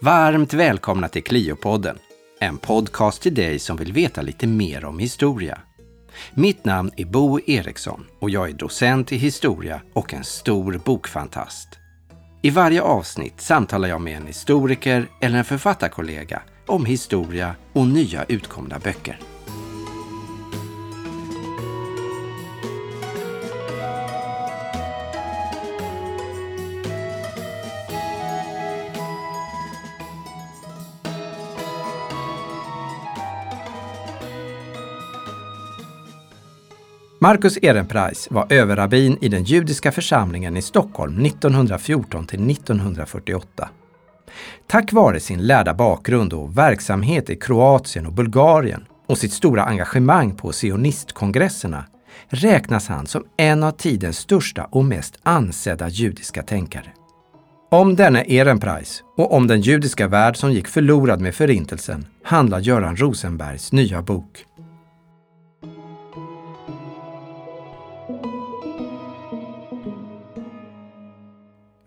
Varmt välkomna till Cliopodden, en podcast till dig som vill veta lite mer om historia. Mitt namn är Bo Eriksson och jag är docent i historia och en stor bokfantast. I varje avsnitt samtalar jag med en historiker eller en författarkollega om historia och nya utkomna böcker. Marcus Ehrenpreis var överrabbin i den judiska församlingen i Stockholm 1914 till 1948. Tack vare sin lärda bakgrund och verksamhet i Kroatien och Bulgarien och sitt stora engagemang på sionistkongresserna räknas han som en av tidens största och mest ansedda judiska tänkare. Om denne Ehrenpreis och om den judiska värld som gick förlorad med Förintelsen handlar Göran Rosenbergs nya bok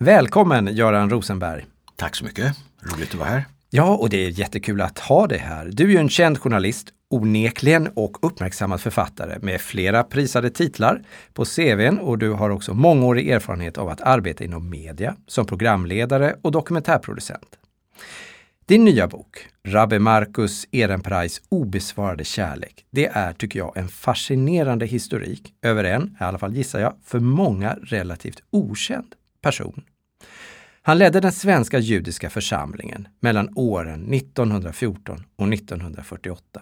Välkommen Göran Rosenberg! Tack så mycket! Roligt att vara här. Ja, och det är jättekul att ha dig här. Du är ju en känd journalist, onekligen och uppmärksammad författare med flera prisade titlar på CVn och du har också mångårig erfarenhet av att arbeta inom media som programledare och dokumentärproducent. Din nya bok, Rabbe Marcus Ehrenpreis obesvarade kärlek, det är, tycker jag, en fascinerande historik över en, i alla fall gissar jag, för många relativt okänd person. Han ledde den svenska judiska församlingen mellan åren 1914 och 1948.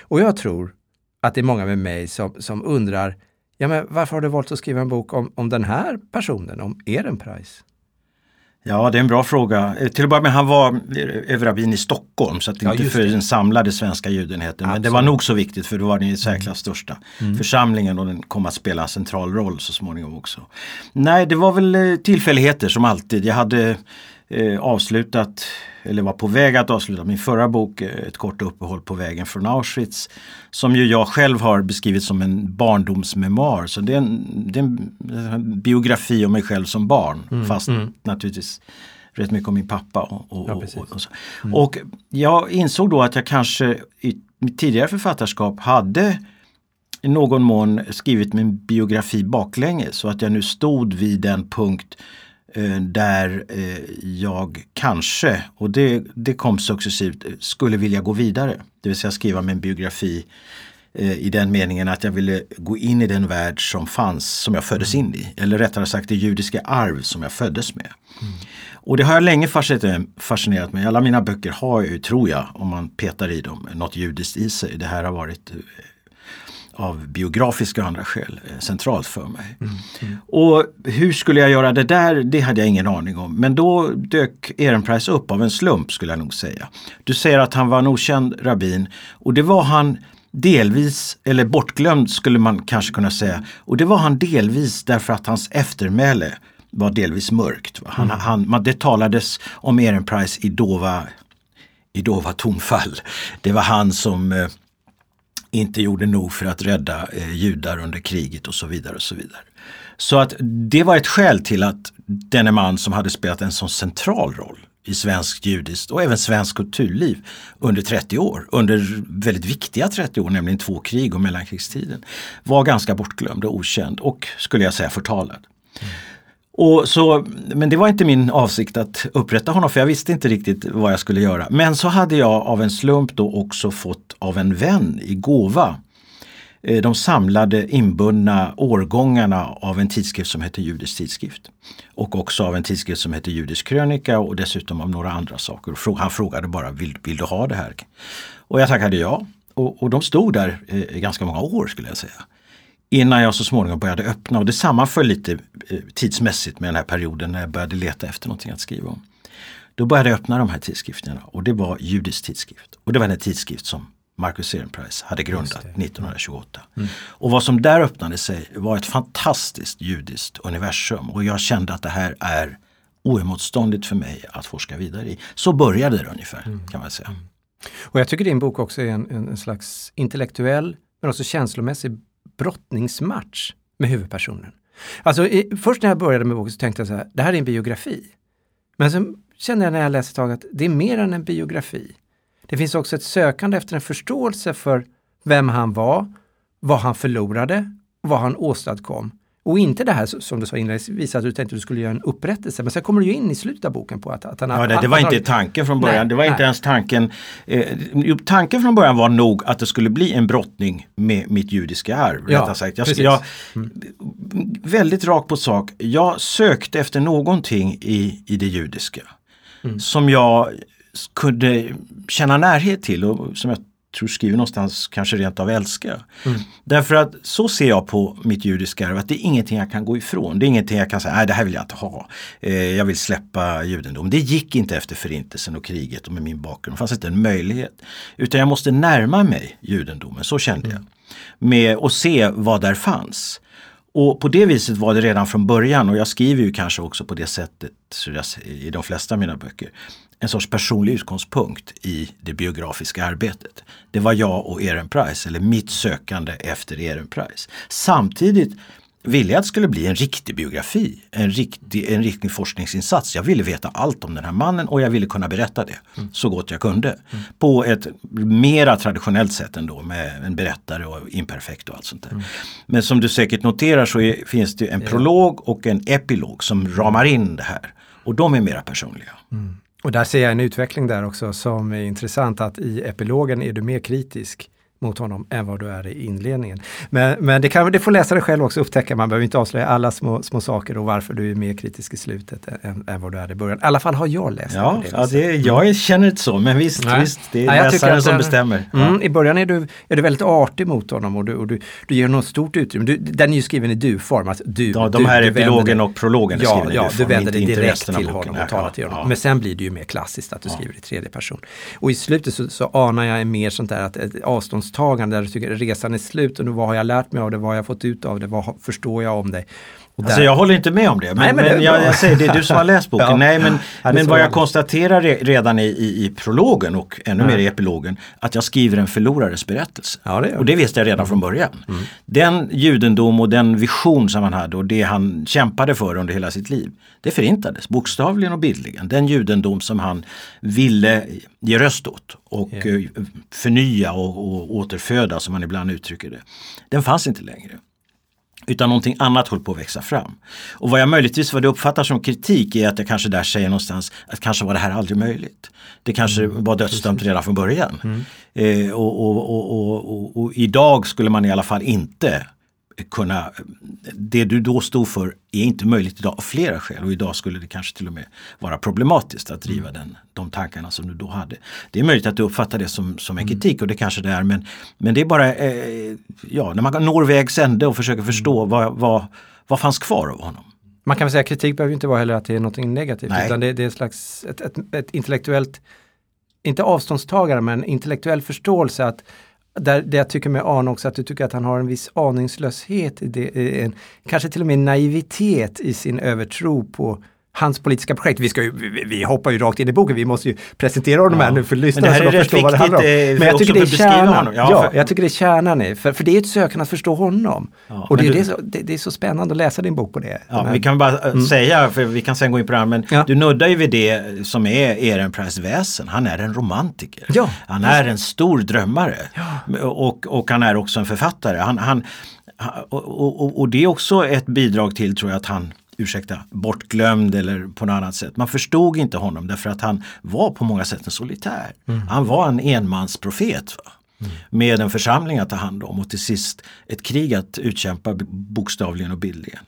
Och jag tror att det är många med mig som, som undrar, ja men varför har du valt att skriva en bok om, om den här personen, om Ehrenpreis? Ja, det är en bra fråga. Eh, till att börja med, han var överrabbin i Stockholm så att ja, inte för det. den samlade svenska judenheten. Men det var nog så viktigt för det var den i särklass mm. största mm. församlingen och den kom att spela en central roll så småningom också. Nej, det var väl eh, tillfälligheter som alltid. Jag hade eh, avslutat eller var på väg att avsluta min förra bok, eh, Ett kort uppehåll på vägen från Auschwitz. Som ju jag själv har beskrivit som en barndomsmemoar. Så det är en, det är en biografi om mig själv som barn. Mm, fast mm. naturligtvis rätt mycket om min pappa. Och, och, ja, och, och, mm. och jag insåg då att jag kanske i mitt tidigare författarskap hade i någon mån skrivit min biografi baklänges så att jag nu stod vid den punkt Eh, där eh, jag kanske, och det, det kom successivt, skulle vilja gå vidare. Det vill säga skriva min biografi eh, i den meningen att jag ville gå in i den värld som fanns, som jag föddes in i. Eller rättare sagt det judiska arv som jag föddes med. Mm. Och det har jag länge fascinerat mig. Alla mina böcker har ju, tror jag, om man petar i dem, något judiskt i sig. Det här har varit av biografiska och andra skäl eh, centralt för mig. Mm, mm. Och hur skulle jag göra det där? Det hade jag ingen aning om. Men då dök Ehrenpreis upp av en slump skulle jag nog säga. Du säger att han var en okänd rabbin och det var han delvis, eller bortglömd skulle man kanske kunna säga. Och det var han delvis därför att hans eftermäle var delvis mörkt. Han, mm. han, man, det talades om Ehrenpreis i dova, i dova tonfall. Det var han som eh, inte gjorde nog för att rädda eh, judar under kriget och så vidare. och Så vidare. Så att det var ett skäl till att denne man som hade spelat en så central roll i svensk judiskt och även svensk kulturliv under 30 år, under väldigt viktiga 30 år, nämligen två krig och mellankrigstiden, var ganska bortglömd och okänd och skulle jag säga förtalad. Mm. Och så, men det var inte min avsikt att upprätta honom för jag visste inte riktigt vad jag skulle göra. Men så hade jag av en slump då också fått av en vän i gåva eh, de samlade inbundna årgångarna av en tidskrift som heter Judisk tidskrift. Och också av en tidskrift som heter Judisk krönika och dessutom av några andra saker. Han frågade bara, vill, vill du ha det här? Och jag tackade ja. Och, och de stod där eh, i ganska många år skulle jag säga innan jag så småningom började öppna. Och det sammanföll lite eh, tidsmässigt med den här perioden när jag började leta efter någonting att skriva om. Då började jag öppna de här tidskrifterna och det var Judisk tidskrift. Och det var den tidskrift som Marcus Ehrenpreis hade grundat 1928. Mm. Och vad som där öppnade sig var ett fantastiskt judiskt universum och jag kände att det här är oemotståndligt för mig att forska vidare i. Så började det ungefär mm. kan man säga. Mm. Och jag tycker din bok också är en, en slags intellektuell men också känslomässig brottningsmatch med huvudpersonen. Alltså i, först när jag började med boken så tänkte jag så här, det här är en biografi. Men sen kände jag när jag läste ett tag att det är mer än en biografi. Det finns också ett sökande efter en förståelse för vem han var, vad han förlorade, vad han åstadkom. Och inte det här som du sa inledningsvis att du tänkte att du skulle göra en upprättelse. Men sen kommer du ju in i slutet av boken på att, att han Ja, det, det var inte tanken från början. Nej, det var nej. inte ens tanken. Eh, tanken från början var nog att det skulle bli en brottning med mitt judiska arv. Ja, sagt. Jag, jag, mm. Väldigt rakt på sak. Jag sökte efter någonting i, i det judiska. Mm. Som jag kunde känna närhet till och som jag tror skriver någonstans kanske rent av älska. Mm. Därför att så ser jag på mitt judiska arv, att det är ingenting jag kan gå ifrån. Det är ingenting jag kan säga, nej det här vill jag inte ha. Eh, jag vill släppa judendom. Det gick inte efter förintelsen och kriget och med min bakgrund. Det fanns inte en möjlighet. Utan jag måste närma mig judendomen, så kände mm. jag. Med att se vad där fanns. Och på det viset var det redan från början och jag skriver ju kanske också på det sättet i de flesta av mina böcker en sorts personlig utgångspunkt i det biografiska arbetet. Det var jag och Ehrenpreis, eller mitt sökande efter Ehrenpreis. Samtidigt ville jag att det skulle bli en riktig biografi, en riktig, en riktig forskningsinsats. Jag ville veta allt om den här mannen och jag ville kunna berätta det mm. så gott jag kunde. Mm. På ett mera traditionellt sätt ändå med en berättare och imperfekt och allt sånt där. Mm. Men som du säkert noterar så är, finns det en prolog och en epilog som ramar in det här. Och de är mera personliga. Mm. Och där ser jag en utveckling där också som är intressant att i epilogen är du mer kritisk mot honom än vad du är i inledningen. Men, men det, kan, det får läsaren själv också upptäcka, man behöver inte avslöja alla små, små saker och varför du är mer kritisk i slutet än, än vad du är i början. I alla fall har jag läst ja, det. Ja, det, jag känner inte så, men visst, visst det är Nej, läsaren som bestämmer. Mm, I början är du, är du väldigt artig mot honom och du, och du, du ger honom stort utrymme. Du, den är ju skriven i du-form. Alltså du, ja, de här epilogen och prologen är ja, skriven ja, i du vänder dig direkt till honom och talar till honom. Ja. Men sen blir det ju mer klassiskt att du skriver i tredje person. Och i slutet så, så anar jag mer sånt där att ett ställningstagande där du tycker resan är slut och nu vad har jag lärt mig av det, vad har jag fått ut av det, vad förstår jag om det dig. Alltså jag håller inte med om det. Men, Nej, men, men jag, jag, säger det är du som har läst boken. ja. Nej men, ja, men vad jag konstaterar redan i, i, i prologen och ännu ja. mer i epilogen att jag skriver en förlorares berättelse. Ja, det och det visste jag redan från början. Mm. Den judendom och den vision som han hade och det han kämpade för under hela sitt liv. Det förintades bokstavligen och bildligen. Den judendom som han ville ge röst åt och yeah. förnya och, och återföda som man ibland uttrycker det. Den fanns inte längre. Utan någonting annat höll på att växa fram. Och vad jag möjligtvis vad det uppfattar som kritik är att jag kanske där säger någonstans att kanske var det här aldrig möjligt. Det kanske mm, var dödsdömt redan från början. Mm. Eh, och, och, och, och, idag skulle man i alla fall inte kunna, det du då stod för är inte möjligt idag av flera skäl och idag skulle det kanske till och med vara problematiskt att driva mm. den, de tankarna som du då hade. Det är möjligt att du uppfattar det som, som en kritik och det kanske det är men, men det är bara, eh, ja, när man når vägs ände och försöker förstå mm. vad, vad, vad fanns kvar av honom. Man kan väl säga att kritik behöver inte vara heller att det är något negativt Nej. utan det, det är ett slags ett, ett, ett intellektuellt, inte avståndstagare men intellektuell förståelse att där, där jag tycker med Arne också att du tycker att han har en viss aningslöshet, i det, en, kanske till och med naivitet i sin övertro på hans politiska projekt. Vi, ska ju, vi, vi, hoppar ju rakt in i boken, vi måste ju presentera honom ja. här nu för lyssnarna så de förstår vad det handlar om. Eh, Men jag tycker det är kärnan. Ja, ja, jag tycker det är kärnan i, för, för det är ett sökande att förstå honom. Ja, och det är, du, det, så, det, det, är så spännande att läsa din bok på det. Ja, vi kan bara eh, mm. säga, för vi kan sen gå in på det här, men du nuddar ju vid det som är Ehrenpreis väsen. Han är en romantiker. Ja, han är en stor drömmare. Och, och han är också en författare. Han, han, och, och, och det är också ett bidrag till, tror jag, att han ursäkta, bortglömd eller på något annat sätt. Man förstod inte honom därför att han var på många sätt en solitär. Mm. Han var en enmansprofet. Mm. Med en församling att ta hand om och till sist ett krig att utkämpa bokstavligen och bildligen.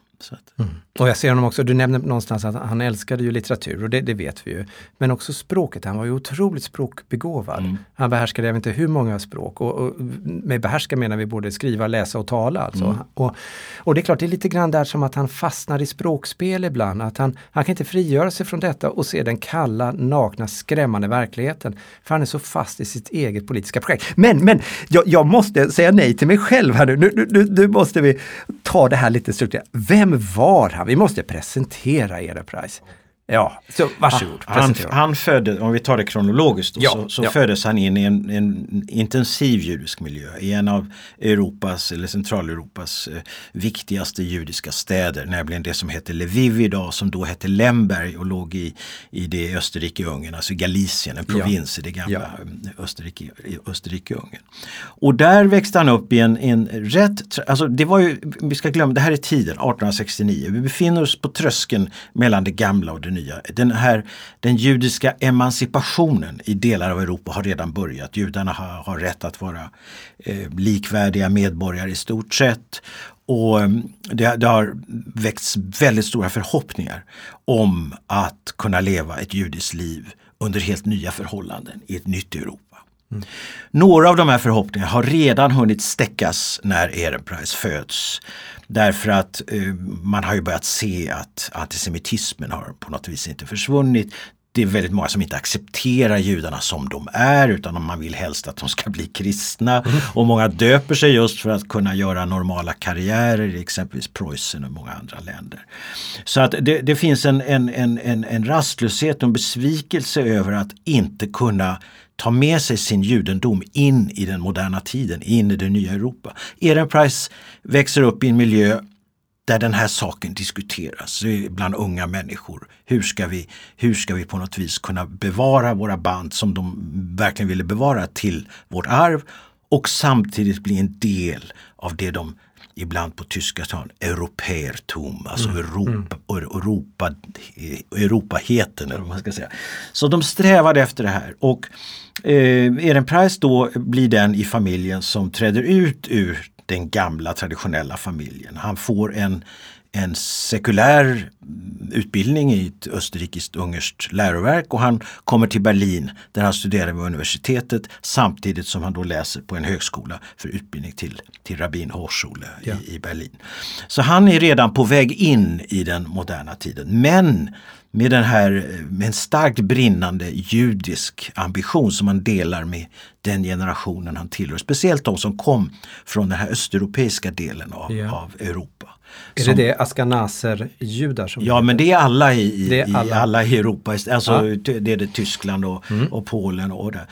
Mm. Och jag ser honom också, du nämnde någonstans att han älskade ju litteratur och det, det vet vi ju. Men också språket, han var ju otroligt språkbegåvad. Mm. Han behärskade jag vet inte hur många språk och, och med behärska menar vi både skriva, läsa och tala. Alltså. Mm. Och, och det är klart, det är lite grann där som att han fastnar i språkspel ibland. Att han, han kan inte frigöra sig från detta och se den kalla, nakna, skrämmande verkligheten. För han är så fast i sitt eget politiska projekt. Men, men jag, jag måste säga nej till mig själv här nu. Nu, nu, nu måste vi ta det här lite strukturerat. Vem vem var han? Vi måste presentera Ehrenpreis. Ja, så varsågod. Han, han födde, om vi tar det kronologiskt, då, Ja, så, så ja. föddes han in i en, en intensiv judisk miljö i en av Europas eller Centraleuropas eh, viktigaste judiska städer, nämligen det som heter Lviv idag, som då hette Lemberg och låg i, i det Österrike-Ungern, alltså Galicien, en provins i det gamla Ja. Österrike, Österrike-Ungern. Och där växte han upp i en, en rätt, alltså det var ju, vi ska glömma, det här är tiden, 1869. Vi befinner oss på tröskeln mellan det gamla och det nya. Den här, den judiska emancipationen i delar av Europa har redan börjat. Judarna har, har rätt att vara eh, likvärdiga medborgare i stort sett. Och mm, det, det har väckts väldigt stora förhoppningar om att kunna leva ett judiskt liv under helt nya förhållanden i ett nytt Europa. Mm. Några av de här förhoppningarna har redan hunnit stäckas när Ehrenpreis föds. Därför att eh, man har ju börjat se att antisemitismen har på något vis inte försvunnit. Det är väldigt många som inte accepterar judarna som de är utan man vill helst att de ska bli kristna. Och många döper sig just för att kunna göra normala karriärer i exempelvis Preussen och många andra länder. Så att det, det finns en, en, en, en, en rastlöshet och en besvikelse över att inte kunna ta med sig sin judendom in i den moderna tiden, in i det nya Europa. Ehrenpreis växer upp i en miljö där den här saken diskuteras bland unga människor. Hur ska, vi, hur ska vi på något vis kunna bevara våra band som de verkligen ville bevara till vårt arv och samtidigt bli en del av det de ibland på tyska tar europeertum, alltså Europa, Europa, Europaheten eller vad man ska säga. Så de strävade efter det här och eh, Ehrenpreis då blir den i familjen som träder ut ur den gamla traditionella familjen. Han får en, en sekulär utbildning i ett österrikiskt ungerskt läroverk och han kommer till Berlin där han studerar vid universitetet samtidigt som han då läser på en högskola för utbildning till, till Rabbin Hochschule Ja. i, i Berlin. Så han är redan på väg in i den moderna tiden. Men med den här med en starkt brinnande judisk ambition som han delar med den generationen han tillhör. Speciellt de som kom från den här östeuropeiska delen av, Ja. av Europa. Är Som- det det Askanaser-judar som Ja men det är alla i, i, är i alla. alla. i Europa. Alltså, Ja. Mm. det är det Tyskland och, och Polen och det.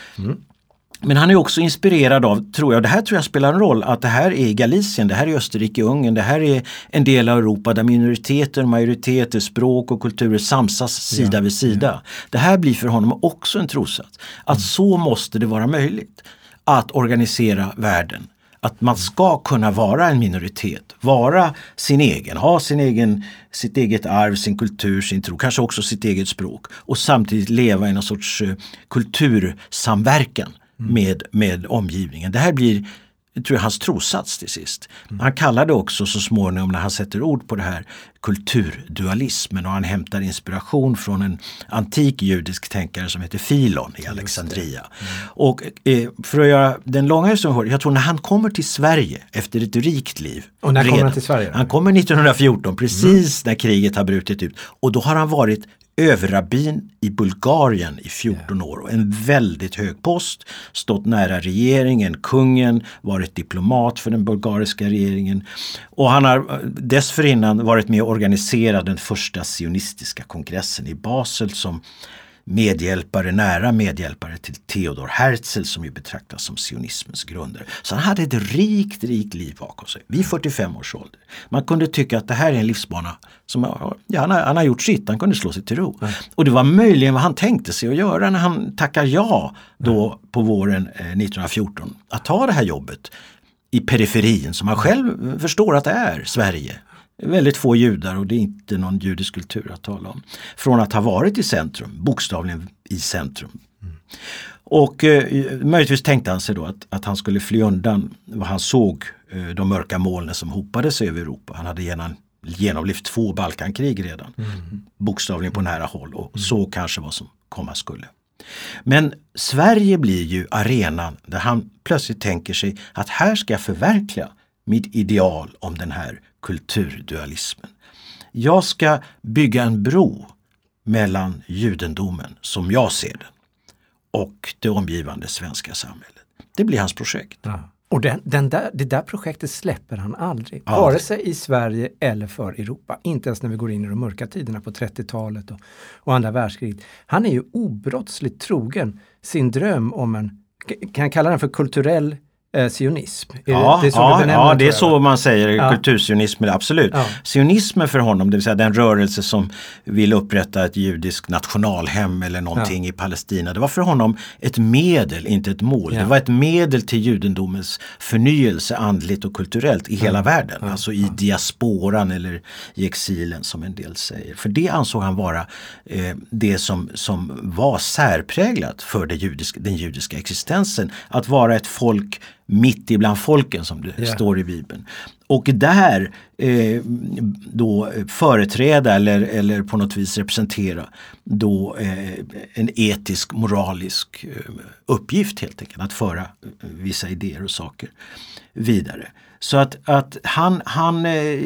Men han är också inspirerad av, tror jag, det här tror jag spelar en roll, att det här är Galicien, det här är Österrike-Ungern, det här är en del av Europa där minoriteter, majoriteter, språk och kulturer samsas sida vid sida. Det här blir för honom också en trossats. Att så måste det vara möjligt att organisera världen. Att man ska kunna vara en minoritet, vara sin egen, ha sin egen, sitt eget arv, sin kultur, sin tro, kanske också sitt eget språk och samtidigt leva i någon sorts eh, kultursamverkan med, med omgivningen. Det här blir tror jag, hans trossats till sist. Han kallar det också så småningom när han sätter ord på det här kulturdualismen och han hämtar inspiration från en antik judisk tänkare som heter Filon i Alexandria. Och eh, för att göra den långa historien jag tror när han kommer till Sverige efter ett rikt liv. Och när kommer han redan- till Sverige då? Han kommer 1914 precis när kriget har brutit ut och då har han varit överrabbin i Bulgarien i 14 år. Och en väldigt hög post, stått nära regeringen, kungen, varit diplomat för den bulgariska regeringen. Och han har eh, dessförinnan varit med och organiserat den första sionistiska kongressen i Basel som medhjälpare, nära medhjälpare till Theodor Herzl som ju betraktas som sionismens grundare. Så han hade ett rikt, rikt liv bakom sig vid 45 års ålder. Man kunde tycka att det här är en livsbana som ja, han, har, han har gjort sitt, han kunde slå sig till ro. Och det var möjligen vad han tänkte sig att göra när han tackar ja då på våren eh, 1914. Att ta det här jobbet i periferin som han själv förstår att det är Sverige. Väldigt få judar och det är inte någon judisk kultur att tala om. Från att ha varit i centrum, bokstavligen i centrum. Och eh, möjligtvis tänkte han sig då att, att han skulle fly undan vad han såg eh, de mörka molnen som hopade sig över Europa. Han hade genom, genomlevt två Balkankrig redan. Bokstavligen på nära håll och såg kanske vad som komma skulle. Men Sverige blir ju arenan där han plötsligt tänker sig att här ska jag förverkliga mitt ideal om den här kulturdualismen. Jag ska bygga en bro mellan judendomen, som jag ser den, och det omgivande svenska samhället. Det blir hans projekt. Ja. Och den, den där, det där projektet släpper han aldrig, aldrig, vare sig i Sverige eller för Europa. Inte ens när vi går in i de mörka tiderna på 30-talet och, och andra världskriget. Han är ju obrottsligt trogen sin dröm om en, kan jag kalla den för kulturell eh, sionism. Ja, det, det ja, ja, det är så man säger, ja. kultursionism, absolut. Ja. Sionismen för honom, det vill säga den rörelse som vill upprätta ett judiskt nationalhem eller någonting ja. i Palestina. Det var för honom ett medel, inte ett mål. Det var ett medel till judendomens förnyelse andligt och kulturellt i hela världen. Alltså i diasporan eller i exilen som en del säger. För det ansåg han vara eh, det som, som var särpräglat för det judiska, den judiska existensen. Att vara ett folk mitt ibland folken som det yeah. står i Bibeln. Och där eh, då företräda eller, eller på något vis representera då eh, en etisk moralisk eh, uppgift helt enkelt. Att föra eh, vissa idéer och saker vidare. Så att, att han, han eh,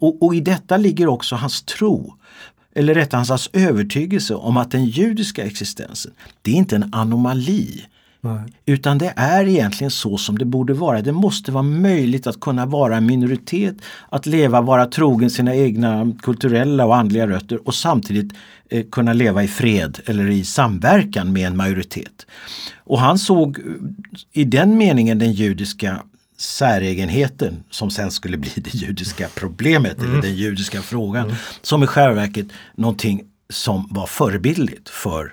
och, och i detta ligger också hans tro eller rättare hans övertygelse om att den judiska existensen, det är inte en anomali Nej. Utan det är egentligen så som det borde vara. Det måste vara möjligt att kunna vara en minoritet, att leva, vara trogen sina egna kulturella och andliga rötter och samtidigt eh, kunna leva i fred eller i samverkan med en majoritet. Och han såg eh, i den meningen den judiska säregenheten som sen skulle bli det judiska problemet mm. eller den judiska frågan mm. som i själva verket någonting som var förebildligt för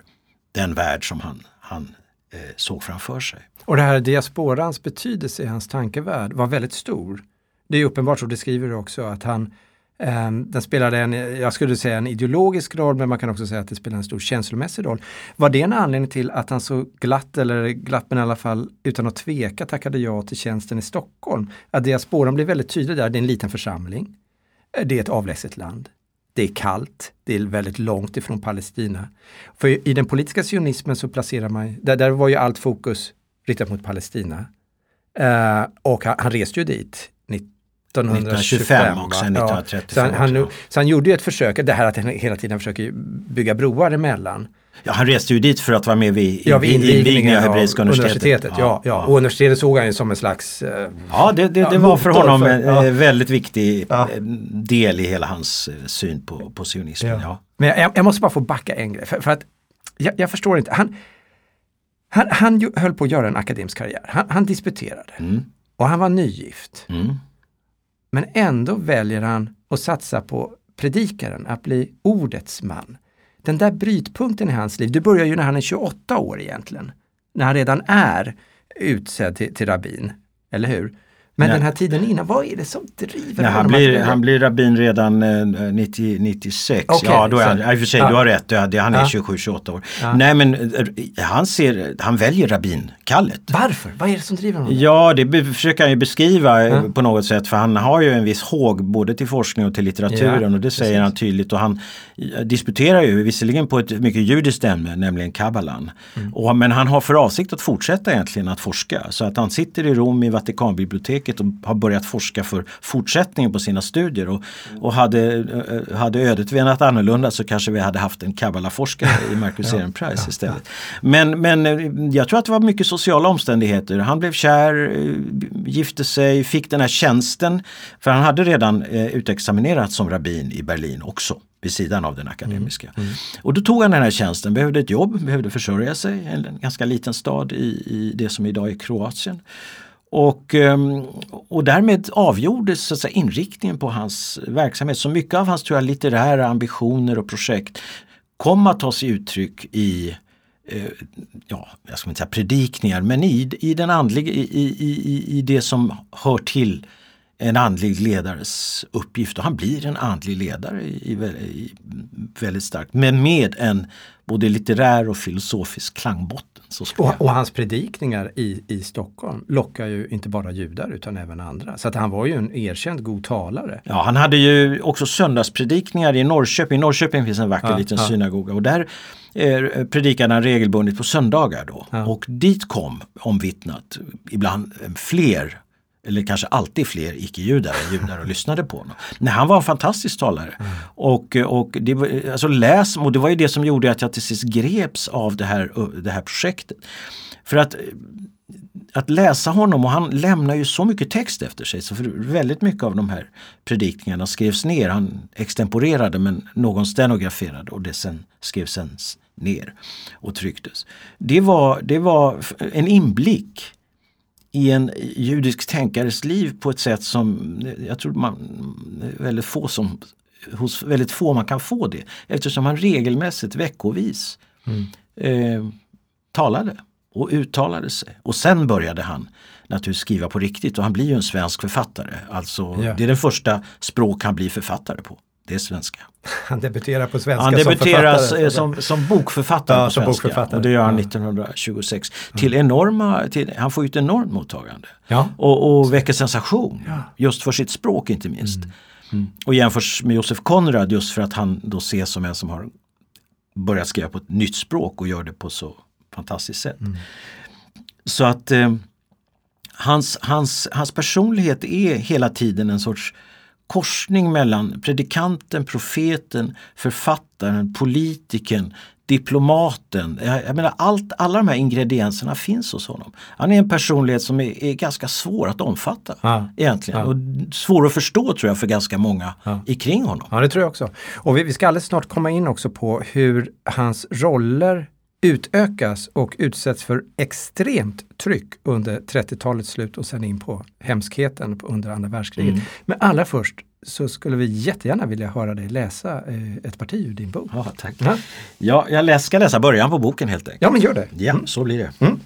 den värld som han, han Eh, såg framför sig. Och det här diasporans betydelse i hans tankevärld var väldigt stor. Det är uppenbart, och det skriver du också, att han eh, den spelade en, jag skulle säga en ideologisk roll, men man kan också säga att det spelade en stor känslomässig roll. Var det en anledning till att han så glatt, eller glatt men i alla fall utan att tveka tackade ja till tjänsten i Stockholm? Att diasporan blev väldigt tydlig där, det är en liten församling. Eh, det är ett avlägset land. Det är kallt, det är väldigt långt ifrån Palestina. För i den politiska sionismen så placerar man, där, där var ju allt fokus riktat mot Palestina. Uh, och han, han reste ju dit 1925 och sen 1935. Ja, så, han, han, så han gjorde ju ett försök, det här att han hela tiden försöker bygga broar emellan. Ja, han reste ju dit för att vara med vid, ja, vid invigningen av Hebreiska universitetet. universitetet ja, ja. Och universitetet såg han ju som en slags... Eh, ja, det, det, det var för honom för, en väldigt viktig eh, del i hela hans eh, syn på, på sionismen. Ja. Men jag, jag, måste bara få backa en grej, för, för att jag, jag, förstår inte. Han, han, han höll på att göra en akademisk karriär. Han, han disputerade mm. och han var nygift. Mm. Men ändå väljer han att satsa på predikaren, att bli ordets man den där brytpunkten i hans liv, det börjar ju när han är 28 år egentligen. När han redan är utsedd till, till rabbin, eller hur? Men Nej. den här tiden innan, vad är det som driver Nej, han? Blir, han blir rabbin redan eh, 90, 96. Okay, ja, då är han, i och för sig, ja. du har rätt, han är ja. 27-28 år. Ja. Nej men eh, han, ser, han väljer rabbinkallet. Varför? Vad är det som driver honom? Ja, det försöker han ju beskriva eh, ja. på något sätt för han har ju en viss håg både till forskning och till litteraturen och det säger Precis. han tydligt. Och han eh, disputerar ju visserligen på ett mycket judiskt ämne, nämligen kabbalan. Mm. men han har för avsikt att fortsätta egentligen att forska. Så att han sitter i Rom i Vatikanbiblioteket biblioteket och har börjat forska för fortsättningen på sina studier. Och, och hade, eh, hade ödet venat annorlunda så kanske vi hade haft en kabbalaforskare i Marcus ja, Ehrenpreis ja, istället. Ja. Men, men eh, jag tror att det var mycket sociala omständigheter. Han blev kär, eh, gifte sig, fick den här tjänsten. För han hade redan utexaminerat som rabbin i Berlin också vid sidan av den akademiska. Mm. Mm. Och då tog han den här tjänsten, behövde ett jobb, behövde försörja sig, en ganska liten stad i, i det som idag är Kroatien. Och, ehm, och därmed avgjordes så att säga, inriktningen på hans verksamhet. Så mycket av hans tror jag, litterära ambitioner och projekt kom att ta sig uttryck i eh, ja, jag ska inte säga predikningar, men i, i, den andliga, i, i, i det som hör till en andlig ledares uppgift. Och han blir en andlig ledare i, i, väldigt starkt, men med en både litterär och filosofisk klangbotten. Och, och, hans predikningar i, i Stockholm lockar ju inte bara judar utan även andra. Så att han var ju en erkänd god talare. Ja, han hade ju också söndagspredikningar i Norrköping. I Norrköping finns en vacker ja, liten ja. synagoga och där eh, predikade han regelbundet på söndagar då. Ja. Och dit kom omvittnat ibland fler eller kanske alltid fler icke-judar än judar och lyssnade på honom. Nej, han var en fantastisk talare. Mm. Och, och det, var, alltså läs, och det var ju det som gjorde att jag till sist greps av det här, det här projektet. För att att läsa honom och han lämnar ju så mycket text efter sig så för väldigt mycket av de här predikningarna skrevs ner. Han extemporerade men någon stenograferade och det sen skrevs sen ner och trycktes. Det var, det var en inblick i en judisk tänkares liv på ett sätt som jag tror man väldigt få som hos väldigt få man kan få det eftersom han regelmässigt veckovis mm. eh, talade och uttalade sig. Och sen började han naturligtvis skriva på riktigt och han blir ju en svensk författare. Alltså, ja. Det är det första språk han blir författare på. Det är svenska. Han debuterar på svenska Han debuterar som, som, som bokförfattare ja, på svenska. Bokförfattare. Och det gör han 1926. Mm. Till enorma, till, han får ju ett enormt mottagande. Ja. Och, och väcker sensation. Ja. Just för sitt språk inte minst. Mm. Mm. Och jämförs med Josef Konrad just för att han då ses som en som har börjat skriva på ett nytt språk och gör det på så fantastiskt sätt. Mm. Så att eh, hans, hans, hans personlighet är hela tiden en sorts korsning mellan predikanten, profeten, författaren, politikern, diplomaten. Jag, jag menar allt, alla de här ingredienserna finns hos honom. Han är en personlighet som är, är ganska svår att omfatta ja. egentligen. Ja. Och svår att förstå tror jag för ganska många ja. kring honom. Ja det tror jag också. Och vi, vi ska alldeles snart komma in också på hur hans roller utökas och utsätts för extremt tryck under 30-talets slut och sen in på hemskheten under andra världskriget. Mm. Men allra först så skulle vi jättegärna vilja höra dig läsa eh, ett parti ur din bok. Ja, tack. Ja, ja jag läs, ska läsa början på boken helt enkelt. Ja, men gör det. Ja, mm. så blir det. Mm.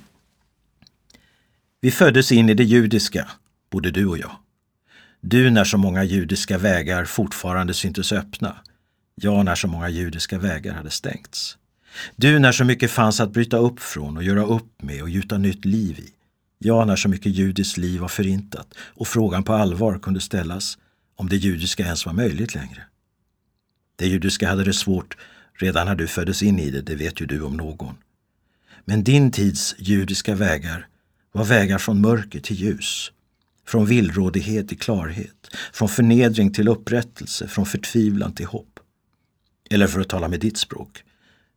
Vi föddes in i det judiska, både du och jag. Du när så många judiska vägar fortfarande syntes öppna. Jag när så många judiska vägar hade stängts. Du när så mycket fanns att bryta upp från och göra upp med och gjuta nytt liv i. Jag när så mycket judiskt liv var förintat och frågan på allvar kunde ställas om det judiska ens var möjligt längre. Det judiska hade det svårt redan när du föddes in i det, det vet ju du om någon. Men din tids judiska vägar var vägar från mörker till ljus, från villrådighet till klarhet, från förnedring till upprättelse, från förtvivlan till hopp. Eller för att tala med ditt språk,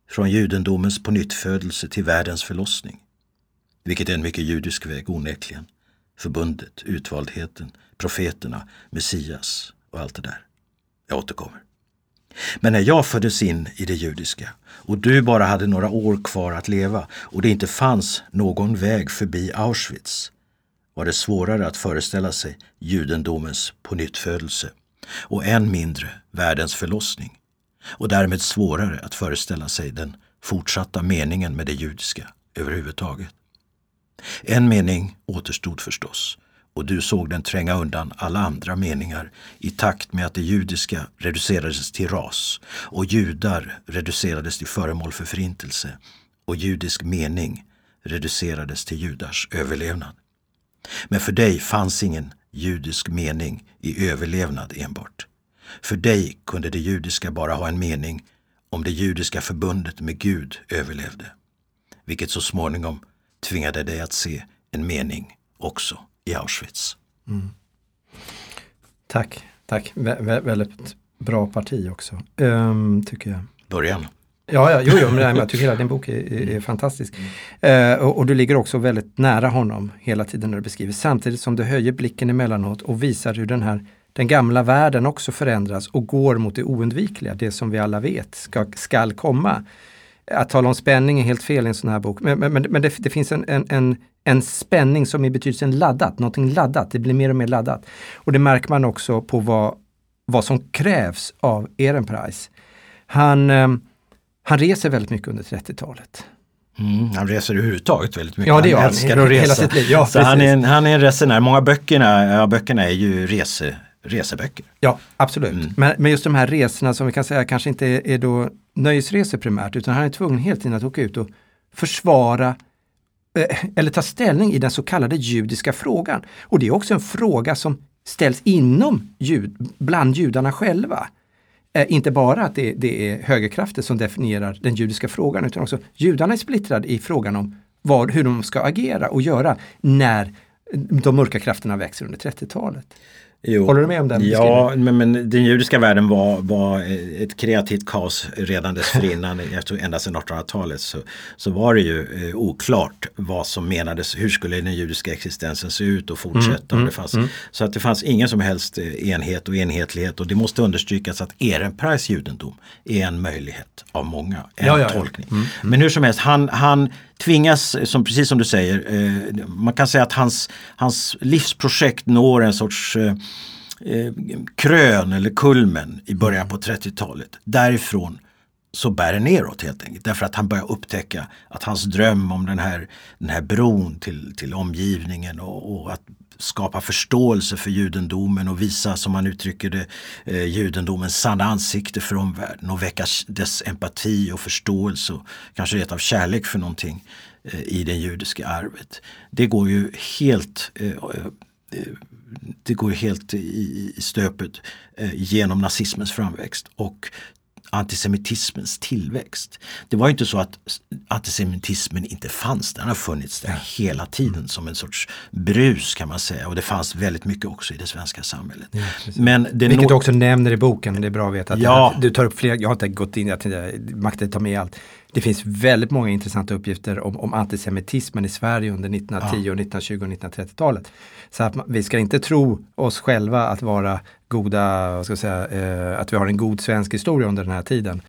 från judendomens pånyttfödelse till världens förlossning. Vilket är en mycket judisk väg onekligen. Förbundet, utvaldheten, profeterna, Messias och allt det där. Jag återkommer. Men när jag föddes in i det judiska och du bara hade några år kvar att leva och det inte fanns någon väg förbi Auschwitz var det svårare att föreställa sig judendomens pånyttfödelse och än mindre världens förlossning och därmed svårare att föreställa sig den fortsatta meningen med det judiska överhuvudtaget. En mening återstod förstås och du såg den tränga undan alla andra meningar i takt med att det judiska reducerades till ras och judar reducerades till föremål för förintelse och judisk mening reducerades till judars överlevnad. Men för dig fanns ingen judisk mening i överlevnad enbart. För dig kunde det judiska bara ha en mening om det judiska förbundet med Gud överlevde. Vilket så småningom tvingade dig att se en mening också i Auschwitz. Mm. Tack, tack. Vä väldigt bra parti också, um, tycker jag. Början. Ja, ja jo, jo, men jag tycker hela din bok är, är, är fantastisk. Mm. Uh, och, och, du ligger också väldigt nära honom hela tiden när du beskriver, samtidigt som du höjer blicken emellanåt och visar hur den här den gamla världen också förändras och går mot det oundvikliga, det som vi alla vet ska, skall komma. Att tala om spänning är helt fel i en sån här bok, men, men, men det, det, finns en, en, en, en spänning som i betydelsen laddat, någonting laddat, det blir mer och mer laddat. Och det märker man också på vad, vad som krävs av Ehrenpreis. Han, eh, han reser väldigt mycket under 30-talet. Mm, han reser överhuvudtaget väldigt mycket. Ja, det gör han. älskar att resa. Hela sitt liv. Ja, så han är, en, han är en resenär. Många böckerna, ja, böckerna är ju rese, reseböcker. Ja, absolut. Mm. Men, men, just de här resorna som vi kan säga kanske inte är, är då nöjesresor primärt, utan han är tvungen hela tiden att åka ut och försvara eh, eller ta ställning i den så kallade judiska frågan. Och det är också en fråga som ställs inom jud, bland judarna själva. Eh, inte bara att det, det, är högerkrafter som definierar den judiska frågan, utan också judarna är splittrade i frågan om vad, hur de ska agera och göra när de mörka krafterna växer under 30-talet. Jo. Håller du med om den Ja, men, men, den judiska världen var, var ett kreativt kaos redan dessförinnan. jag tror ända sedan 1800-talet så, så var det ju eh, oklart vad som menades. Hur skulle den judiska existensen se ut och fortsätta? Mm, det fanns, mm. Så att det fanns ingen som helst eh, enhet och enhetlighet och det måste understrykas att Ehrenpreis judendom är en möjlighet av många. En ja, ja, tolkning. Mm, mm, men hur som helst, han, han tvingas, som, precis som du säger, eh, man kan säga att hans, hans livsprojekt når en sorts eh, eh krön eller kulmen i början på 30-talet. Därifrån så bär det neråt helt enkelt. Därför att han börjar upptäcka att hans dröm om den här, den här bron till, till omgivningen och, och att skapa förståelse för judendomen och visa, som man uttrycker det, eh, judendomens sanna ansikte för omvärlden och väcka dess empati och förståelse och kanske rent av kärlek för någonting eh, i det judiska arvet. Det går ju helt eh, eh, eh det går helt i, i stöpet eh, genom nazismens framväxt och antisemitismens tillväxt. Det var inte så att antisemitismen inte fanns, den har funnits där hela tiden som en sorts brus kan man säga och det fanns väldigt mycket också i det svenska samhället. Ja, Men det Vilket du också nämner i boken, det är bra att veta. Att ja. du tar upp fler, jag har inte gått in, jag tänkte, makten tar med allt. Det finns väldigt många intressanta uppgifter om, om antisemitismen i Sverige under 1910, ja. 1920 och 1930-talet. Så att vi ska inte tro oss själva att vara goda, vad ska jag säga, eh, att vi har en god svensk historia under den här tiden.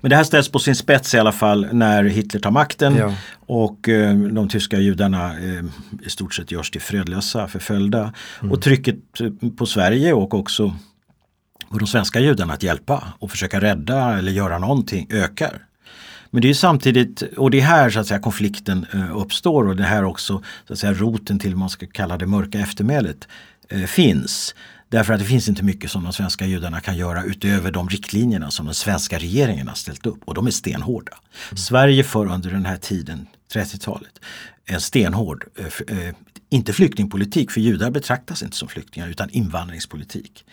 Men det här ställs på sin spets i alla fall när Hitler tar makten ja. och eh, de tyska judarna eh, i stort sett görs till fredlösa, förföljda. Mm. Och trycket på Sverige och också på de svenska judarna att hjälpa och försöka rädda eller göra någonting ökar. Men det är samtidigt, och det är här så att säga, konflikten eh, uppstår och det här också så att säga, roten till man ska kalla det mörka eftermälet eh, finns. Därför att det finns inte mycket som de svenska judarna kan göra utöver de riktlinjerna som den svenska regeringen har ställt upp och de är stenhårda. Mm. Sverige för under den här tiden, 30-talet, en stenhård, eh, inte flyktingpolitik, för judar betraktas inte som flyktingar, utan invandringspolitik.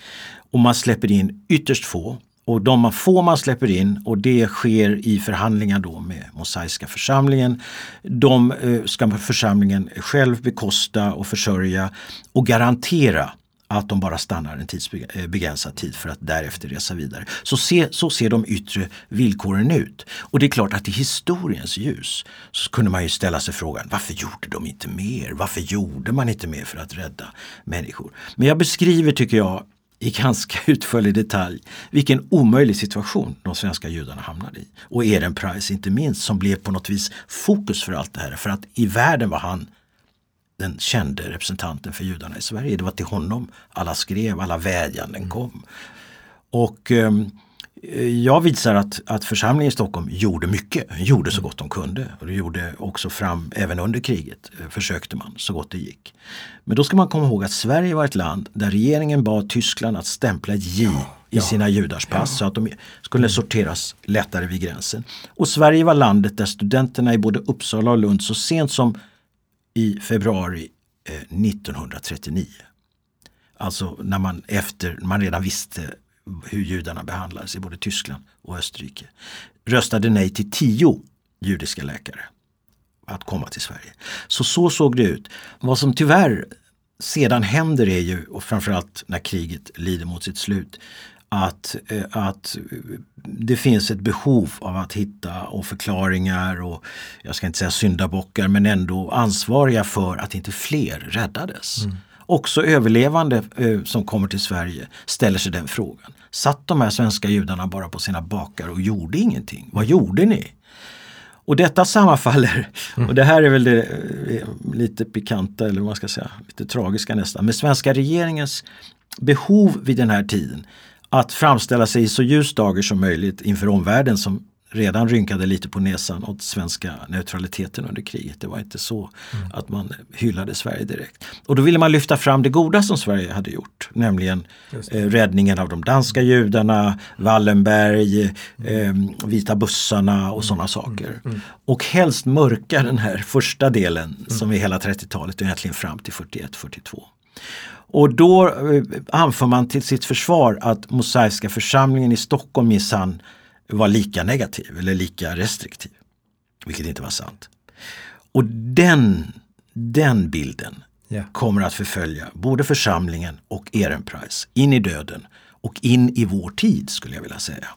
Och man släpper in ytterst få och de få man släpper in och det sker i förhandlingar då med Mosaiska församlingen. De eh, ska församlingen själv bekosta och försörja och garantera att de bara stannar en tidsbegränsad eh, tid för att därefter resa vidare. Så, se, så ser de yttre villkoren ut. Och det är klart att i historiens ljus så kunde man ju ställa sig frågan varför gjorde de inte mer? Varför gjorde man inte mer för att rädda människor? Men jag beskriver, tycker jag, i ganska utförlig detalj vilken omöjlig situation de svenska judarna hamnade i. Och Ehrenpreis inte minst som blev på något vis fokus för allt det här. För att i världen var han den kände representanten för judarna i Sverige. Det var till honom alla skrev, alla vädjanden kom. Och um, jag visar att, att församlingen i Stockholm gjorde mycket, gjorde så gott de kunde. Och det gjorde också fram, även under kriget, eh, försökte man så gott det gick. Men då ska man komma ihåg att Sverige var ett land där regeringen bad Tyskland att stämpla ett J ja, i ja, sina judars pass ja. så att de skulle sorteras lättare vid gränsen. Och Sverige var landet där studenterna i både Uppsala och Lund så sent som i februari eh, 1939 Alltså när man efter, man redan visste hur judarna behandlades i både Tyskland och Österrike. Röstade nej till tio judiska läkare att komma till Sverige. Så så såg det ut. Vad som tyvärr sedan händer är ju, och framförallt när kriget lider mot sitt slut, att, eh, att eh, det finns ett behov av att hitta och förklaringar och jag ska inte säga syndabockar men ändå ansvariga för att inte fler räddades. Mm också överlevande eh, som kommer till Sverige ställer sig den frågan. Satt de här svenska judarna bara på sina bakar och gjorde ingenting? Vad gjorde ni? Och detta sammanfaller, mm. och det här är väl det eh, lite pikanta eller vad man ska säga, lite tragiska nästan, med svenska regeringens behov vid den här tiden att framställa sig i så ljus dager som möjligt inför omvärlden som redan rynkade lite på näsan åt svenska neutraliteten under kriget. Det var inte så mm. att man hyllade Sverige direkt. Och då ville man lyfta fram det goda som Sverige hade gjort, nämligen eh, räddningen av de danska judarna, Wallenberg, mm. eh, vita bussarna och sådana saker. Mm. mm. Och helst mörka den här första delen mm. som är hela 30-talet och egentligen fram till 41-42. Och då eh, anför man till sitt försvar att Mosaiska församlingen i Stockholm minsann var lika negativ eller lika restriktiv. Vilket inte var sant. Och den, den bilden yeah. kommer att förfölja både församlingen och Ehrenpreis in i döden och in i vår tid skulle jag vilja säga.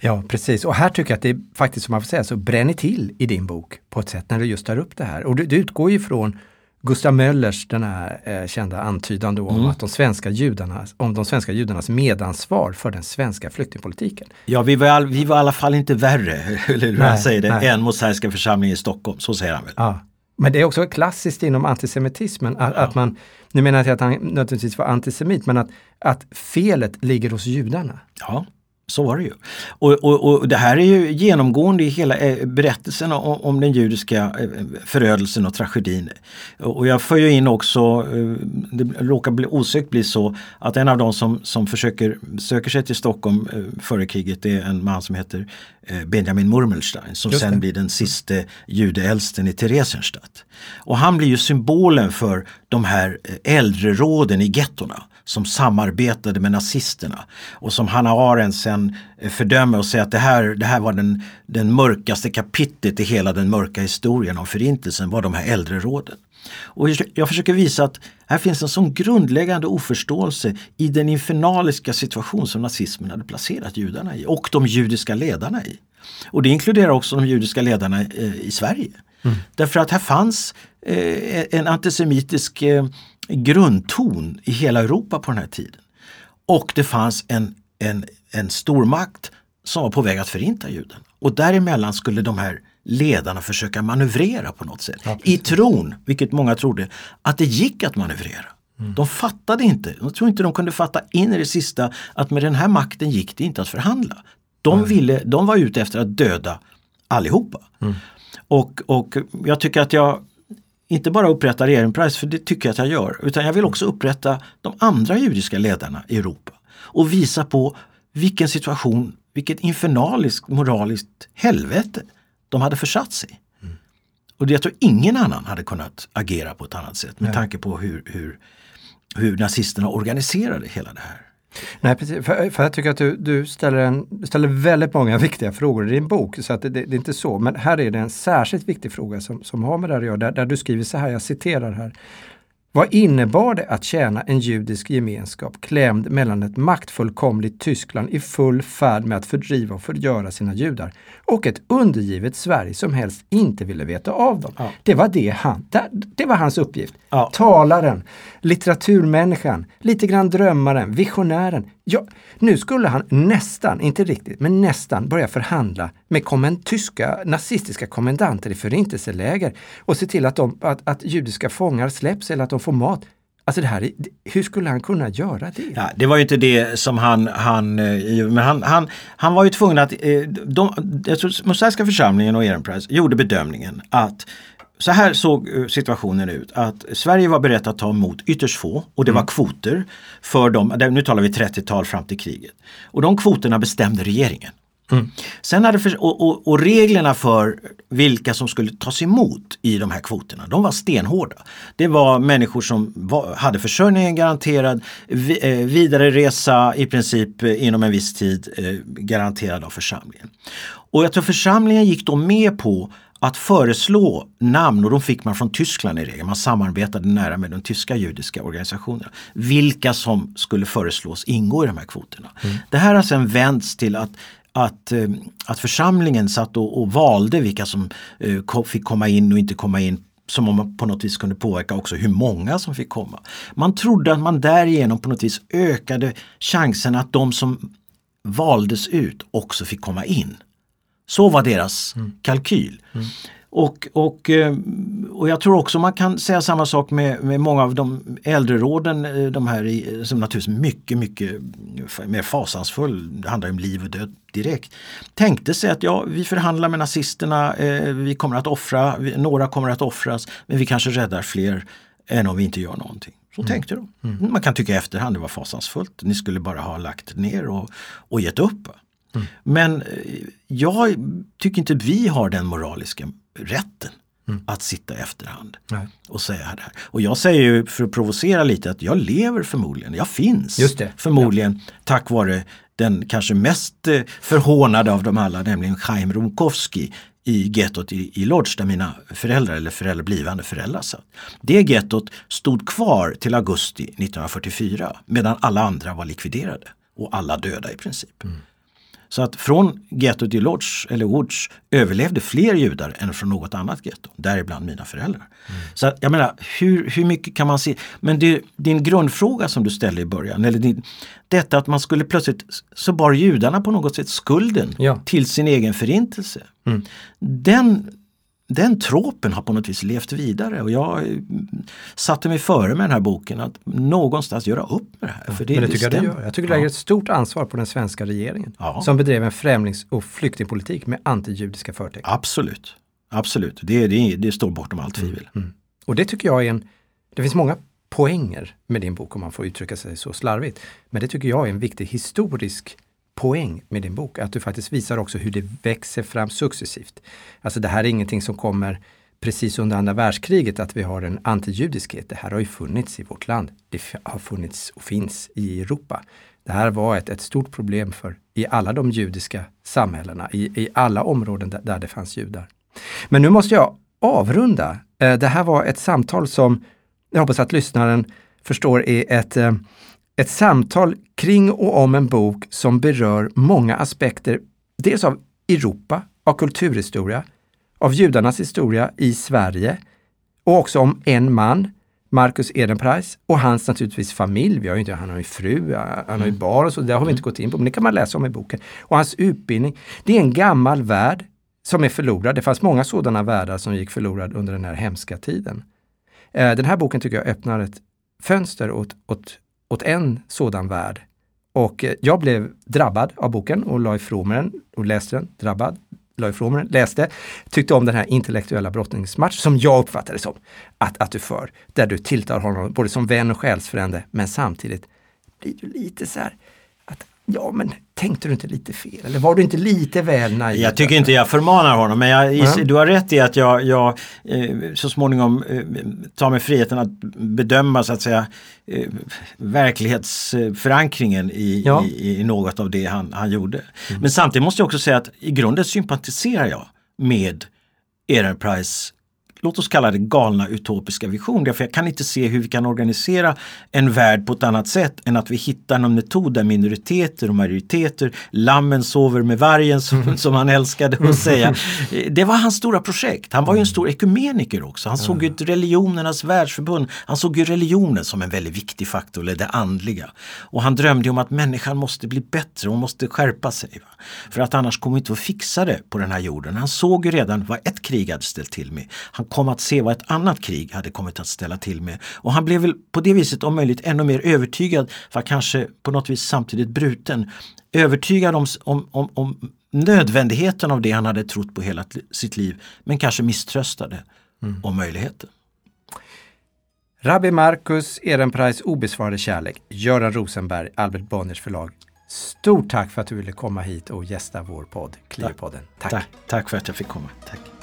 Ja, precis. Och här tycker jag att det är faktiskt, som man får säga, så bränner till i din bok på ett sätt när du just tar upp det här. Och du, du utgår ju från Gustav Möllers den här eh, kända antydan då om mm. att de svenska judarna, om de svenska judarnas medansvar för den svenska flyktingpolitiken. Ja, vi var, vi var i alla fall inte värre, eller hur han säger det, än Mosaiska församlingen i Stockholm. Så säger han väl. Ja. Men det är också klassiskt inom antisemitismen att, ja. att man, nu menar jag att han nödvändigtvis var antisemit, men att, att felet ligger hos judarna. Ja. Så var det ju. Och, och, och det här är ju genomgående i hela eh, berättelsen om, om den judiska eh, förödelsen och tragedin. Och jag för ju in också, eh, det råkar bli, osökt bli så att en av de som, som försöker, söker sig till Stockholm före kriget är en man som heter Benjamin Murmelstein som sen blir den sista judeäldsten i Theresienstadt. Och han blir ju symbolen för de här äldreråden i gettorna som samarbetade med nazisterna och som Hanna Arendt sen eh, fördömer och säger att det här, det här var den, den mörkaste kapitlet i hela den mörka historien om förintelsen var de här äldreråden. Och jag försöker visa att här finns en sån grundläggande oförståelse i den infernaliska situation som nazismen hade placerat judarna i och de judiska ledarna i. Och det inkluderar också de judiska ledarna eh, i Sverige. Mm. Därför att här fanns eh, en antisemitisk grundton i hela Europa på den här tiden. Och det fanns en, en, en stormakt som var på väg att förinta juden. Och däremellan skulle de här ledarna försöka manövrera på något sätt. Ja, I tron, vilket många trodde, att det gick att manövrera. Mm. De fattade inte, jag tror inte de kunde fatta in i det sista att med den här makten gick det inte att förhandla. De, mm. ville, de var ute efter att döda allihopa. Mm. Och, och jag tycker att jag inte bara upprätta Ehrenpreis, för det tycker jag att jag gör, utan jag vill också upprätta de andra judiska ledarna i Europa och visa på vilken situation, vilket infernaliskt moraliskt helvete de hade försatt sig i. Mm. Och jag tror ingen annan hade kunnat agera på ett annat sätt med Nej. tanke på hur, hur, hur nazisterna organiserade hela det här. Nej, precis. För, för jag tycker att du, du ställer, en, ställer väldigt många viktiga frågor i din bok. Så att det, det, det, är inte så. Men här är det en särskilt viktig fråga som, som har med det här att göra. Där, där du skriver så här, jag citerar här. Vad innebar det att tjäna en judisk gemenskap klämd mellan ett maktfullkomligt Tyskland i full färd med att fördriva och förgöra sina judar och ett undergivet Sverige som helst inte ville veta av dem? Ja. Det, var det, han, det, var hans uppgift. Ja. Talaren, litteraturmänniskan, lite grann drömmaren, visionären. Ja, nu skulle han nästan, inte riktigt, men nästan börja förhandla med komment, tyska nazistiska kommendanter i förintelseläger och se till att, de, att, att judiska fångar släpps eller att de får mat. Alltså det här, hur skulle han kunna göra det? Ja, det var ju inte det som han, han eh, men han, han, han var ju tvungen att, eh, de, Mosaiska församlingen och Ehrenpreis gjorde bedömningen att så här såg eh, situationen ut att Sverige var berett att ta emot ytterst få och det mm. var kvoter för dem, nu talar vi 30-tal fram till kriget. Och de kvoterna bestämde regeringen. Mm. Sen hade för, och, och, och, reglerna för vilka som skulle tas emot i de här kvoterna, de var stenhårda. Det var människor som var, hade försörjningen garanterad, vi, eh, vidare resa i princip eh, inom en viss tid eh, garanterad av församlingen. Och jag tror församlingen gick då med på att föreslå namn, och de fick man från Tyskland i regel, man samarbetade nära med de tyska judiska organisationerna, vilka som skulle föreslås ingå i de här kvoterna. Mm. Det här har sedan vänts till att att, eh, att församlingen satt och, och valde vilka som eh, fick komma in och inte komma in som om man på något vis kunde påverka också hur många som fick komma. Man trodde att man därigenom på något vis ökade chansen att de som valdes ut också fick komma in. Så var deras mm. kalkyl. Mm. Och, och, eh, och jag tror också man kan säga samma sak med, med många av de äldreråden, eh, de här som naturligtvis mycket, mycket mer fasansfull, det handlar om liv och död direkt. Tänkte sig att ja, vi förhandlar med nazisterna, eh, vi kommer att offra, några kommer att offras, men vi kanske räddar fler än om vi inte gör någonting. Så mm. tänkte de. Mm. Man kan tycka i efterhand det var fasansfullt, ni skulle bara ha lagt ner och, och gett upp. Mm. Men jag tycker inte vi har den moraliska rätten mm. att sitta i efterhand Nej. och säga det här. Och jag säger ju för att provocera lite att jag lever förmodligen, jag finns förmodligen ja. tack vare den kanske mest eh, förhånade av dem alla, nämligen Chaim Rumkowski i gettot i, i Lodz där mina föräldrar eller föräldrar, blivande föräldrar satt. Det gettot stod kvar till augusti 1944 medan alla andra var likviderade och alla döda i princip. Mm. Så att från gettot i Lodz, eller Łódź, överlevde fler judar än från något annat getto, däribland mina föräldrar. Mm. Så jag menar, hur, hur mycket kan man se? Men det, din grundfråga som du ställde i början, eller din, detta att man skulle plötsligt, så bar judarna på något sätt skulden ja. till sin egen förintelse. Mm. Den, den tråpen har på något vis levt vidare och jag satte mig före med den här boken att någonstans göra upp med det här. För det, Men det tycker jag du gör. Jag tycker du lägger ett stort ansvar på den svenska regeringen ja. som bedrev en främlings och flyktingpolitik med antijudiska förtecken. Absolut, absolut. Det, det, det står bortom allt tvivel. Mm. Mm. Och det tycker jag är en, det finns många poänger med din bok om man får uttrycka sig så slarvigt. Men det tycker jag är en viktig historisk poäng med din bok, att du faktiskt visar också hur det växer fram successivt. Alltså det här är ingenting som kommer precis under andra världskriget, att vi har en antijudiskhet. Det här har ju funnits i vårt land. Det har funnits och finns i Europa. Det här var ett, ett stort problem för i alla de judiska samhällena, i, i alla områden där, där det fanns judar. Men nu måste jag avrunda. Eh, det här var ett samtal som jag hoppas att lyssnaren förstår är ett eh, ett samtal kring och om en bok som berör många aspekter, dels av Europa, av kulturhistoria, av judarnas historia i Sverige och också om en man, Marcus Edenpreis, och hans naturligtvis familj. Vi har inte, han har ju fru, han har ju mm. barn och så, det har vi inte gått in på, men det kan man läsa om i boken. Och hans utbildning. Det är en gammal värld som är förlorad. Det fanns många sådana världar som gick förlorad under den här hemska tiden. Eh, den här boken tycker jag öppnar ett fönster åt, åt åt en sådan värld. Och eh, jag blev drabbad av boken och la ifrån mig den och läste den. Drabbad, la ifrån mig den, läste. Tyckte om den här intellektuella brottningsmatch som jag uppfattade som att, att du för. Där du tilltar honom både som vän och själsfrände men samtidigt blir du lite så här Ja, men tänkte du inte lite fel? Eller var du inte lite väl naiv? Jag tycker inte jag förmanar honom, men jag, mm. du har rätt i att jag, jag eh, så småningom eh, tar mig friheten att bedöma så att säga eh, verklighetsförankringen i, ja. i, i, något av det han, han gjorde. Mm. Men samtidigt måste jag också säga att i grunden sympatiserar jag med Ehrenpreis låt oss kalla det galna utopiska vision. Därför jag kan inte se hur vi kan organisera en värld på ett annat sätt än att vi hittar någon metod där minoriteter och majoriteter, lammen sover med vargen som, som han älskade att säga. Det var hans stora projekt. Han var ju en stor ekumeniker också. Han såg ju religionernas världsförbund. Han såg ju religionen som en väldigt viktig faktor, eller det andliga. Och han drömde om att människan måste bli bättre, hon måste skärpa sig. Va? För att annars kommer vi inte att fixa det på den här jorden. Han såg ju redan vad ett krig hade ställt till med. Han kom att se vad ett annat krig hade kommit att ställa till med. Och han blev väl på det viset om möjligt ännu mer övertygad, för kanske på något vis samtidigt bruten, övertygad om, om, om, om nödvändigheten av det han hade trott på hela sitt liv, men kanske misströstade mm. om möjligheten. Rabbi Marcus Ehrenpreis obesvarade kärlek, Göran Rosenberg, Albert Bonniers förlag. Stort tack för att du ville komma hit och gästa vår podd, Cliopodden. Tack. tack. Tack för att jag fick komma. Tack.